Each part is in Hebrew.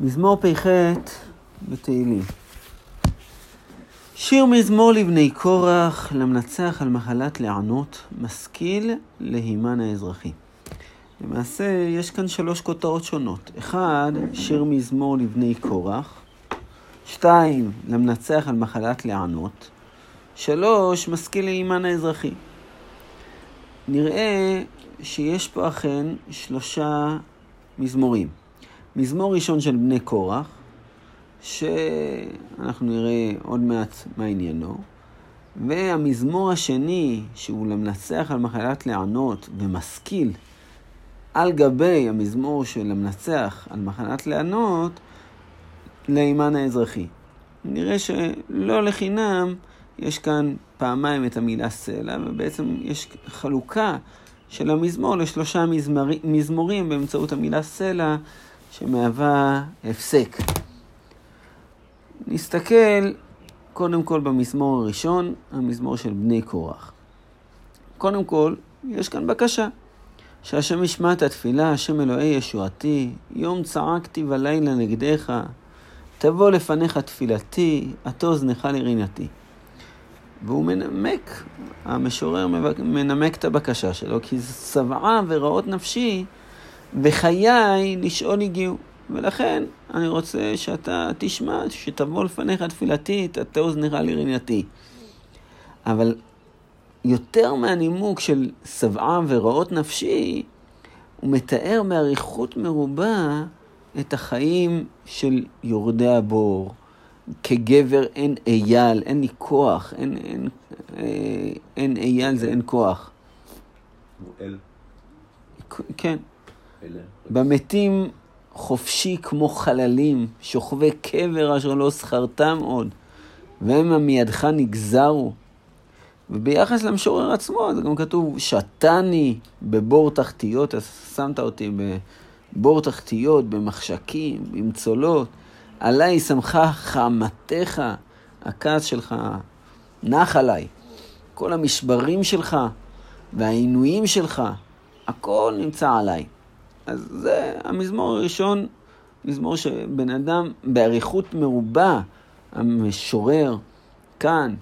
מזמור פ"ח בתהילים. שיר מזמור לבני קורח, למנצח על מחלת לענות, משכיל להימן האזרחי. למעשה, יש כאן שלוש כותרות שונות. אחד, שיר מזמור לבני קורח. שתיים, למנצח על מחלת לענות. שלוש, משכיל להימן האזרחי. נראה שיש פה אכן שלושה מזמורים. מזמור ראשון של בני קורח, שאנחנו נראה עוד מעט מה עניינו, והמזמור השני, שהוא למנצח על מחלת לענות ומשכיל על גבי המזמור של המנצח על מחלת לענות, לאימן האזרחי. נראה שלא לחינם יש כאן פעמיים את המילה סלע, ובעצם יש חלוקה של המזמור לשלושה מזמור, מזמורים באמצעות המילה סלע, שמהווה הפסק. נסתכל קודם כל במזמור הראשון, המזמור של בני קורח. קודם כל, יש כאן בקשה. שהשם ישמע את התפילה, השם אלוהי ישועתי, יום צעקתי ולילה נגדך, תבוא לפניך תפילתי, עטו אוזנך לרינתי. והוא מנמק, המשורר מנמק את הבקשה שלו, כי שבעה ורעות נפשי וחיי לשאול הגיעו. ולכן אני רוצה שאתה תשמע, שתבוא לפניך תפילתי, תטה אוזנך לרינתי. אבל יותר מהנימוק של שבעה ורעות נפשי, הוא מתאר באריכות מרובה את החיים של יורדי הבור. כגבר אין אייל, אין לי כוח, אין, אין, אין, אה, אין אייל זה אין כוח. הוא אל. כן. במתים חופשי כמו חללים, שוכבי קבר אשר לא זכרתם עוד, והמה מידך נגזרו. וביחס למשורר עצמו, זה גם כתוב, שתני בבור תחתיות, אז שמת אותי בבור תחתיות, במחשכים, במצולות. עליי שמחה חמתך, הכעס שלך נח עליי. כל המשברים שלך והעינויים שלך, הכל נמצא עליי. אז זה המזמור הראשון, מזמור שבן אדם באריכות מרובה, המשורר כאן,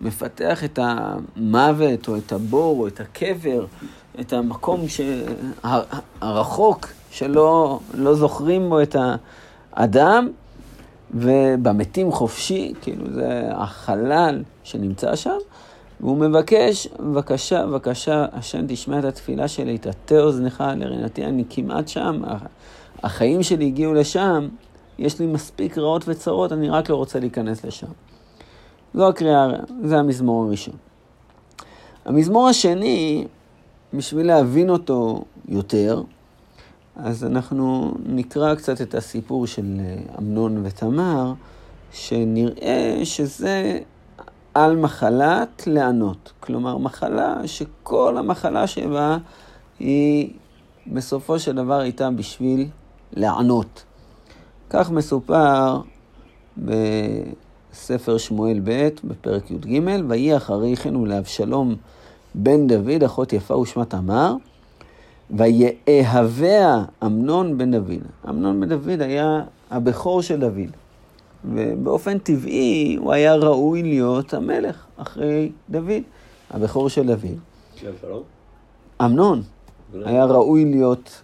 מפתח את המוות או את הבור או את הקבר, את המקום הרחוק שלא לא זוכרים בו את האדם, ובמתים חופשי, כאילו זה החלל שנמצא שם, והוא מבקש, בבקשה, בבקשה, השם תשמע את התפילה שלי, תטה אוזנך לרינתי, אני כמעט שם, החיים שלי הגיעו לשם, יש לי מספיק רעות וצרות, אני רק לא רוצה להיכנס לשם. זו הקריאה, זה המזמור הראשון. המזמור השני, בשביל להבין אותו יותר, אז אנחנו נקרא קצת את הסיפור של אמנון ותמר, שנראה שזה על מחלת לענות. כלומר, מחלה שכל המחלה שבה היא בסופו של דבר הייתה בשביל לענות. כך מסופר בספר שמואל ב', בפרק י"ג, ויהי אחרי כן ולאבשלום בן דוד, אחות יפה ושמה תמר, ויאהביה אמנון בן דוד. אמנון בן דוד היה הבכור של דוד. ובאופן טבעי הוא היה ראוי להיות המלך אחרי דוד, הבכור של דוד. אמנון היה ראוי להיות,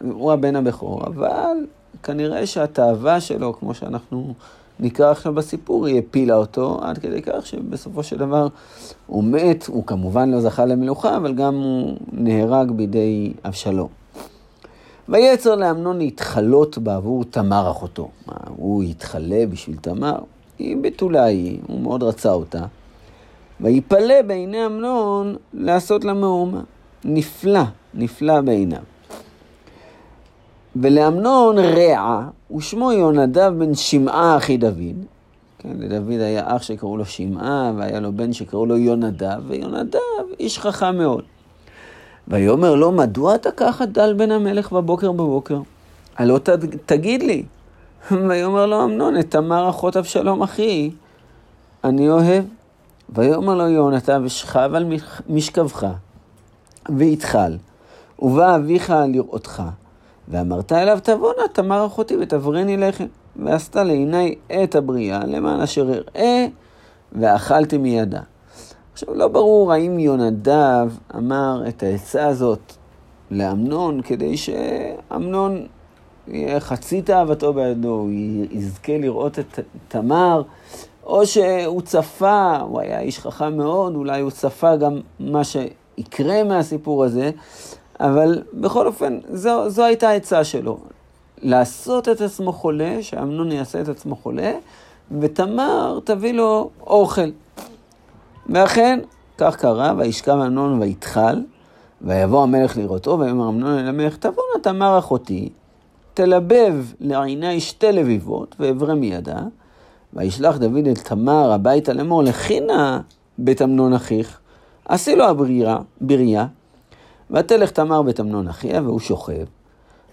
הוא הבן הבכור, אבל כנראה שהתאווה שלו, כמו שאנחנו נקרא עכשיו בסיפור, היא הפילה אותו עד כדי כך שבסופו של דבר הוא מת, הוא כמובן לא זכה למלוכה, אבל גם הוא נהרג בידי אבשלום. ויצר לאמנון להתחלות בעבור תמר אחותו. מה, הוא יתחלה בשביל תמר? היא בתולה היא, הוא מאוד רצה אותה. ויפלא בעיני אמנון לעשות לה מהומה. נפלא, נפלא בעיניו. ולאמנון רע, ושמו יונדב בן שמעה אחי דוד. כן, לדוד היה אח שקראו לו שמעה, והיה לו בן שקראו לו יונדב, ויונדב איש חכם מאוד. ויאמר לו, מדוע אתה ככה דל בן המלך בבוקר בבוקר? הלא ת, תגיד לי. ויאמר לו אמנון, את תמר אחות אבשלום אחי, אני אוהב. ויאמר לו יונתן, ושכב על משכבך, ויתחל, ובא אביך לראותך, ואמרת אליו, תבואנה תמר אחותי ותברני לחם. ועשתה לעיני את הבריאה, למען אשר אראה, ואכלתי מידה. עכשיו, לא ברור האם יונדב אמר את העצה הזאת לאמנון כדי שאמנון חצי תאוותו בידו, הוא יזכה לראות את תמר, או שהוא צפה, הוא היה איש חכם מאוד, אולי הוא צפה גם מה שיקרה מהסיפור הזה, אבל בכל אופן, זו, זו הייתה העצה שלו. לעשות את עצמו חולה, שאמנון יעשה את עצמו חולה, ותמר תביא לו אוכל. ואכן, כך קרה, וישכב אמנון ויתחל, ויבוא המלך לראותו, ויאמר אמנון אל המלך, תבוא נא תמר אחותי, תלבב לעיני שתי לביבות, ואברה מידה, וישלח דוד אל תמר הביתה לאמור, לכי נא בית אמנון אחיך, עשי לו הבריאה, בריאה, ותלך תמר בית אמנון אחיה, והוא שוכב,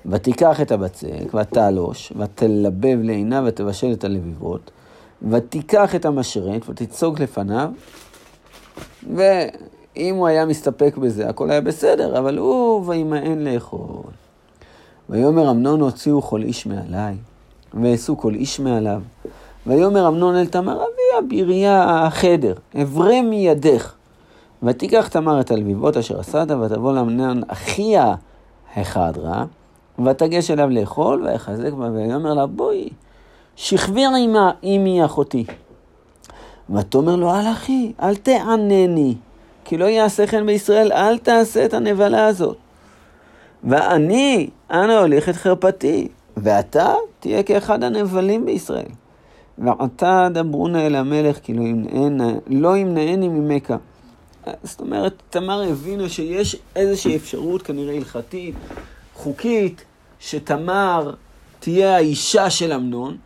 ותיקח את הבצק, ותעלוש, ותלבב לעיניו, ותבשל את הלביבות, ותיקח את המשרת, ותצוג לפניו, ואם הוא היה מסתפק בזה, הכל היה בסדר, אבל הוא וימאן לאכול. ויאמר אמנון הוציאו כל איש מעליי, ואעשו כל איש מעליו. ויאמר אמנון אל תמר, אביה בריה החדר, אברה מידך. ותיקח תמר את הלביבות אשר עשת, ותבוא לאמנון אחיה החדרה, ותגש אליו לאכול, ויחזק בה, ויאמר לה, בואי, שכבי עמי אחותי. ותאמר לו, אל אחי, אל תענני, כי לא יעשה כן בישראל, אל תעשה את הנבלה הזאת. ואני, אנה הוליך את חרפתי, ואתה תהיה כאחד הנבלים בישראל. ועתה דברונה אל המלך, כי לא ימנעני, לא ימנעני ממכה. זאת אומרת, תמר הבינה שיש איזושהי אפשרות, כנראה הלכתית, חוקית, שתמר תהיה האישה של אמנון,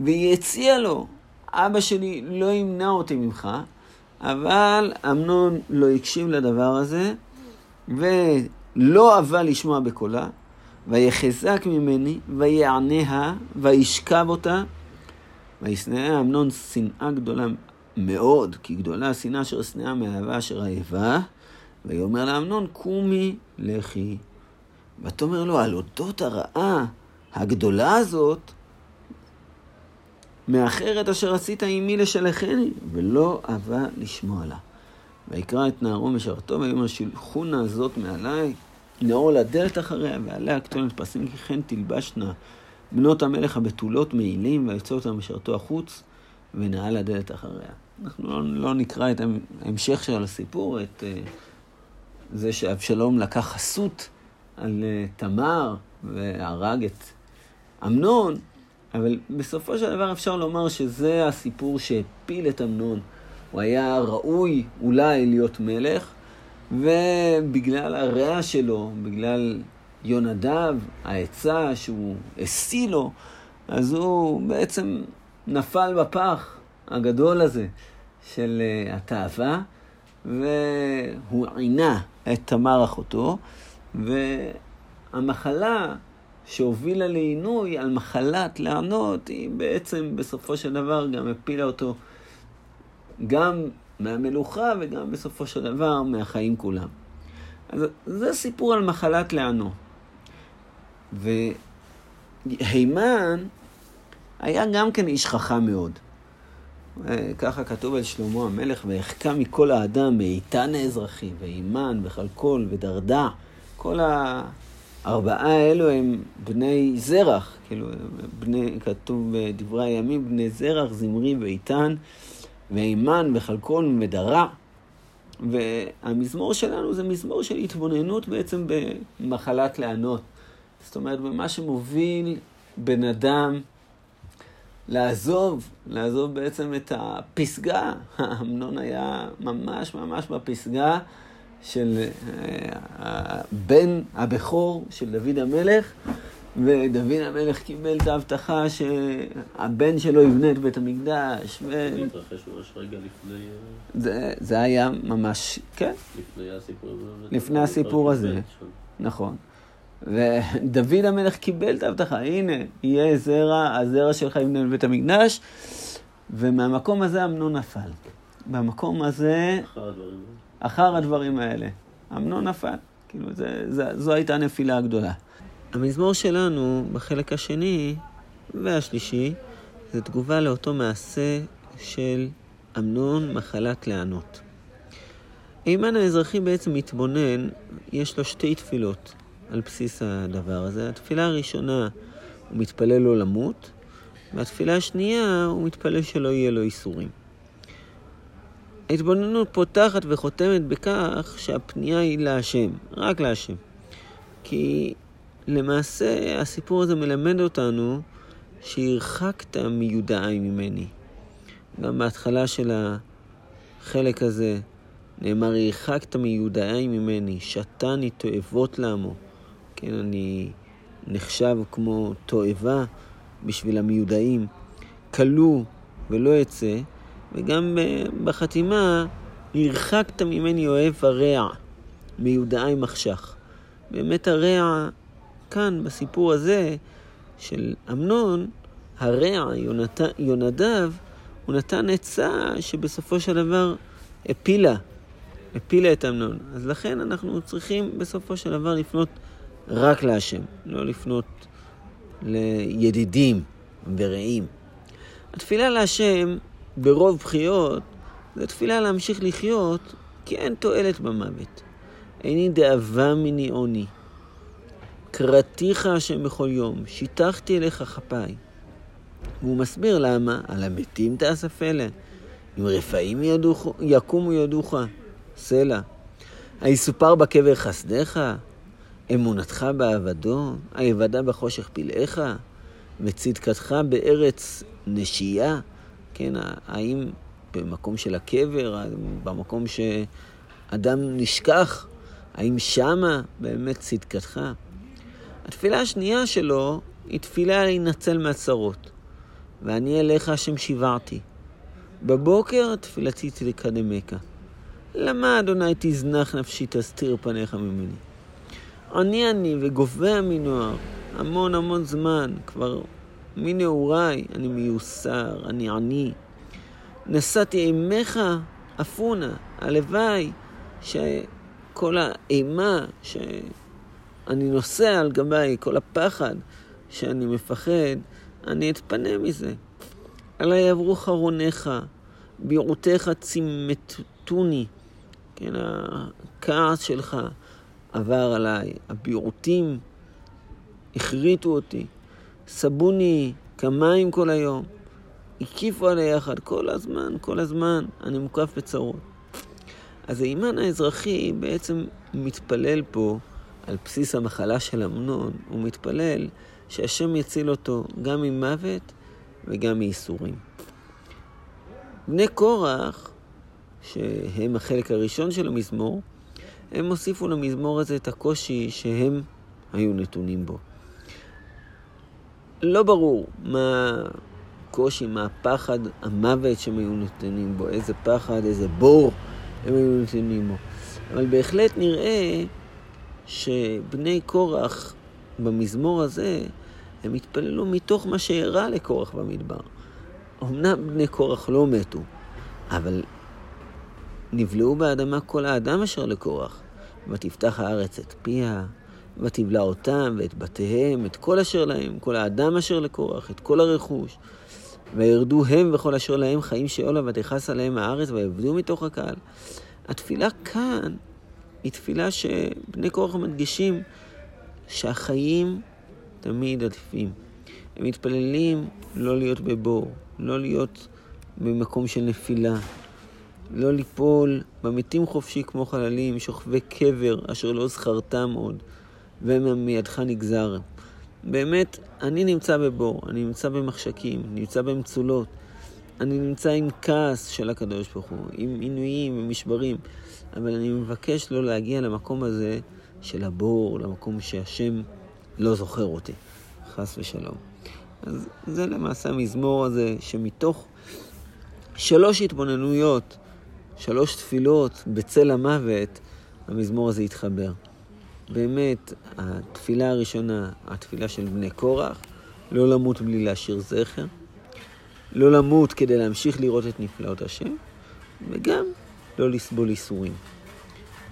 והיא הציעה לו, אבא שלי לא ימנע אותי ממך, אבל אמנון לא הקשיב לדבר הזה, ולא אבה לשמוע בקולה, ויחזק ממני, ויעניה, וישכב אותה, וישנאה אמנון שנאה גדולה מאוד, כי גדולה השנאה אשר שנאה מאהבה אשר האיבה, ויאמר לאמנון, קומי לכי. ותאמר לו, על אודות הרעה הגדולה הזאת, מאחרת אשר עשית עמי לשלחני, ולא אבה לשמוע לה. ויקרא את נערו משרתו, ויאמר שילחו נא זאת מעלי, נאור לדלת אחריה, ועליה כתונת פסים, כי כן תלבשנה בנות המלך הבתולות מעילים, ויצא אותם משרתו החוץ, ונעל הדלת אחריה. אנחנו לא, לא נקרא את ההמשך של הסיפור, את uh, זה שאבשלום לקח חסות על uh, תמר והרג את אמנון, אבל בסופו של דבר אפשר לומר שזה הסיפור שהפיל את אמנון. הוא היה ראוי אולי להיות מלך, ובגלל הרע שלו, בגלל יונדב, העצה שהוא השיא לו, אז הוא בעצם נפל בפח הגדול הזה של uh, התאווה, והוא עינה את תמר אחותו, והמחלה שהובילה לעינוי על מחלת לענות, היא בעצם בסופו של דבר גם הפילה אותו גם מהמלוכה וגם בסופו של דבר מהחיים כולם. אז זה סיפור על מחלת לענו. והימן היה גם כן איש חכם מאוד. ככה כתוב על שלמה המלך, ויחכה מכל האדם מאיתן האזרחי, ואימן, וחלקול, ודרדה. כל הארבעה האלו הם בני זרח, כאילו, בני, כתוב בדברי הימים, בני זרח, זמרי ואיתן, ואימן, וחלקול, ודרה. והמזמור שלנו זה מזמור של התבוננות בעצם במחלת לענות. זאת אומרת, במה שמוביל בן אדם לעזוב, לעזוב בעצם את הפסגה. אמנון היה ממש ממש בפסגה של אה, בן הבכור של דוד המלך, ודוד המלך קיבל את ההבטחה שהבן שלו יבנה את בית המקדש. ו... זה התרחש ממש רגע לפני... אה, זה, זה היה ממש, כן. לפני הסיפור הזה. לפני הסיפור הזה, נכון. ודוד המלך קיבל את ההבטחה, הנה, יהיה זרע, הזרע שלך יבנה בבית המקדש, ומהמקום הזה אמנון נפל. במקום הזה... אחר הדברים. אחר הדברים האלה. אמנון נפל. כאילו, זה, זה, זו הייתה הנפילה הגדולה. המזמור שלנו בחלק השני והשלישי זה תגובה לאותו מעשה של אמנון מחלת לענות. אימן האזרחי בעצם מתבונן, יש לו שתי תפילות על בסיס הדבר הזה. התפילה הראשונה, הוא מתפלל לא למות, והתפילה השנייה, הוא מתפלל שלא יהיה לו איסורים. ההתבוננות פותחת וחותמת בכך שהפנייה היא להשם, רק להשם. כי למעשה הסיפור הזה מלמד אותנו שהרחקת מיודעי ממני. גם בהתחלה של החלק הזה נאמר, הרחקת מיודעי ממני, שתני תועבות לעמו. כן, אני נחשב כמו תועבה בשביל המיודעים. כלוא ולא אצא, וגם בחתימה, הרחקת ממני אוהב הרע, מיודעי מחשך. באמת הרע, כאן, בסיפור הזה של אמנון, הרע, יונת... יונדב, הוא נתן עצה שבסופו של דבר הפילה, הפילה את אמנון. אז לכן אנחנו צריכים בסופו של דבר לפנות רק להשם, לא לפנות לידידים ורעים. התפילה להשם ברוב בחיות זה תפילה להמשיך לחיות כי אין תועלת במוות. איני דאבה מני עוני. קראתיך השם בכל יום, שיטחתי אליך כפיי. והוא מסביר למה, על המתים תאסף אלה. אם רפאים ידוך, יקומו ידוך, סלע. היסופר בקבר חסדיך, אמונתך בעבדו, היוודע בחושך פלאיך, וצדקתך בארץ נשייה. כן, האם במקום של הקבר, במקום שאדם נשכח, האם שמה באמת צדקתך? התפילה השנייה שלו היא תפילה להינצל מהצרות. ואני אליך השם שיברתי. בבוקר תפילתי תקדמך. למה אדוני תזנח נפשי תסתיר פניך ממני? אני אני וגובע מנוער, המון המון זמן, כבר מנעוריי אני מיוסר, אני עני. נשאתי אימך אפונה, הלוואי שכל האימה שאני נושא על גביי, כל הפחד שאני מפחד, אני אתפנה מזה. עלי יעברו חרוניך, ביעותיך צימטוני. כן, הכעס שלך עבר עליי, הביעותים החריטו אותי. סבוני כמים כל היום. הקיפו עלי יחד כל הזמן, כל הזמן, אני מוקף בצרות. אז האימן האזרחי בעצם מתפלל פה על בסיס המחלה של אמנון, הוא מתפלל שהשם יציל אותו גם ממוות וגם מייסורים. בני קורח, שהם החלק הראשון של המזמור, הם הוסיפו למזמור הזה את הקושי שהם היו נתונים בו. לא ברור מה הקושי, מה הפחד, המוות שהם היו נתונים בו, איזה פחד, איזה בור הם היו נתונים בו. אבל בהחלט נראה שבני קורח במזמור הזה, הם התפללו מתוך מה שאירע לקורח במדבר. אמנם בני קורח לא מתו, אבל נבלעו באדמה כל האדם אשר לקורח. ותפתח הארץ את פיה, ותבלע אותם ואת בתיהם, את כל אשר להם, כל האדם אשר לקורח, את כל הרכוש. וירדו הם וכל אשר להם חיים שאולה ותכעס עליהם הארץ ויעבדו מתוך הקהל. התפילה כאן היא תפילה שבני קורח מדגישים שהחיים תמיד עדיפים. הם מתפללים לא להיות בבור, לא להיות במקום של נפילה, לא ליפול במתים חופשי כמו חללים, שוכבי קבר אשר לא זכרתם עוד, והם מידך נגזר. באמת, אני נמצא בבור, אני נמצא במחשכים, נמצא במצולות, אני נמצא עם כעס של הקדוש ברוך הוא, עם עינויים ומשברים, אבל אני מבקש לא להגיע למקום הזה של הבור, למקום שהשם לא זוכר אותי, חס ושלום. אז זה למעשה המזמור הזה, שמתוך שלוש התבוננויות, שלוש תפילות בצל המוות, המזמור הזה התחבר. באמת, התפילה הראשונה, התפילה של בני קורח, לא למות בלי להשאיר זכר, לא למות כדי להמשיך לראות את נפלאות השם, וגם לא לסבול ייסורים.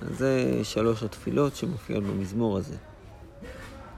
אז זה שלוש התפילות שמופיעות במזמור הזה.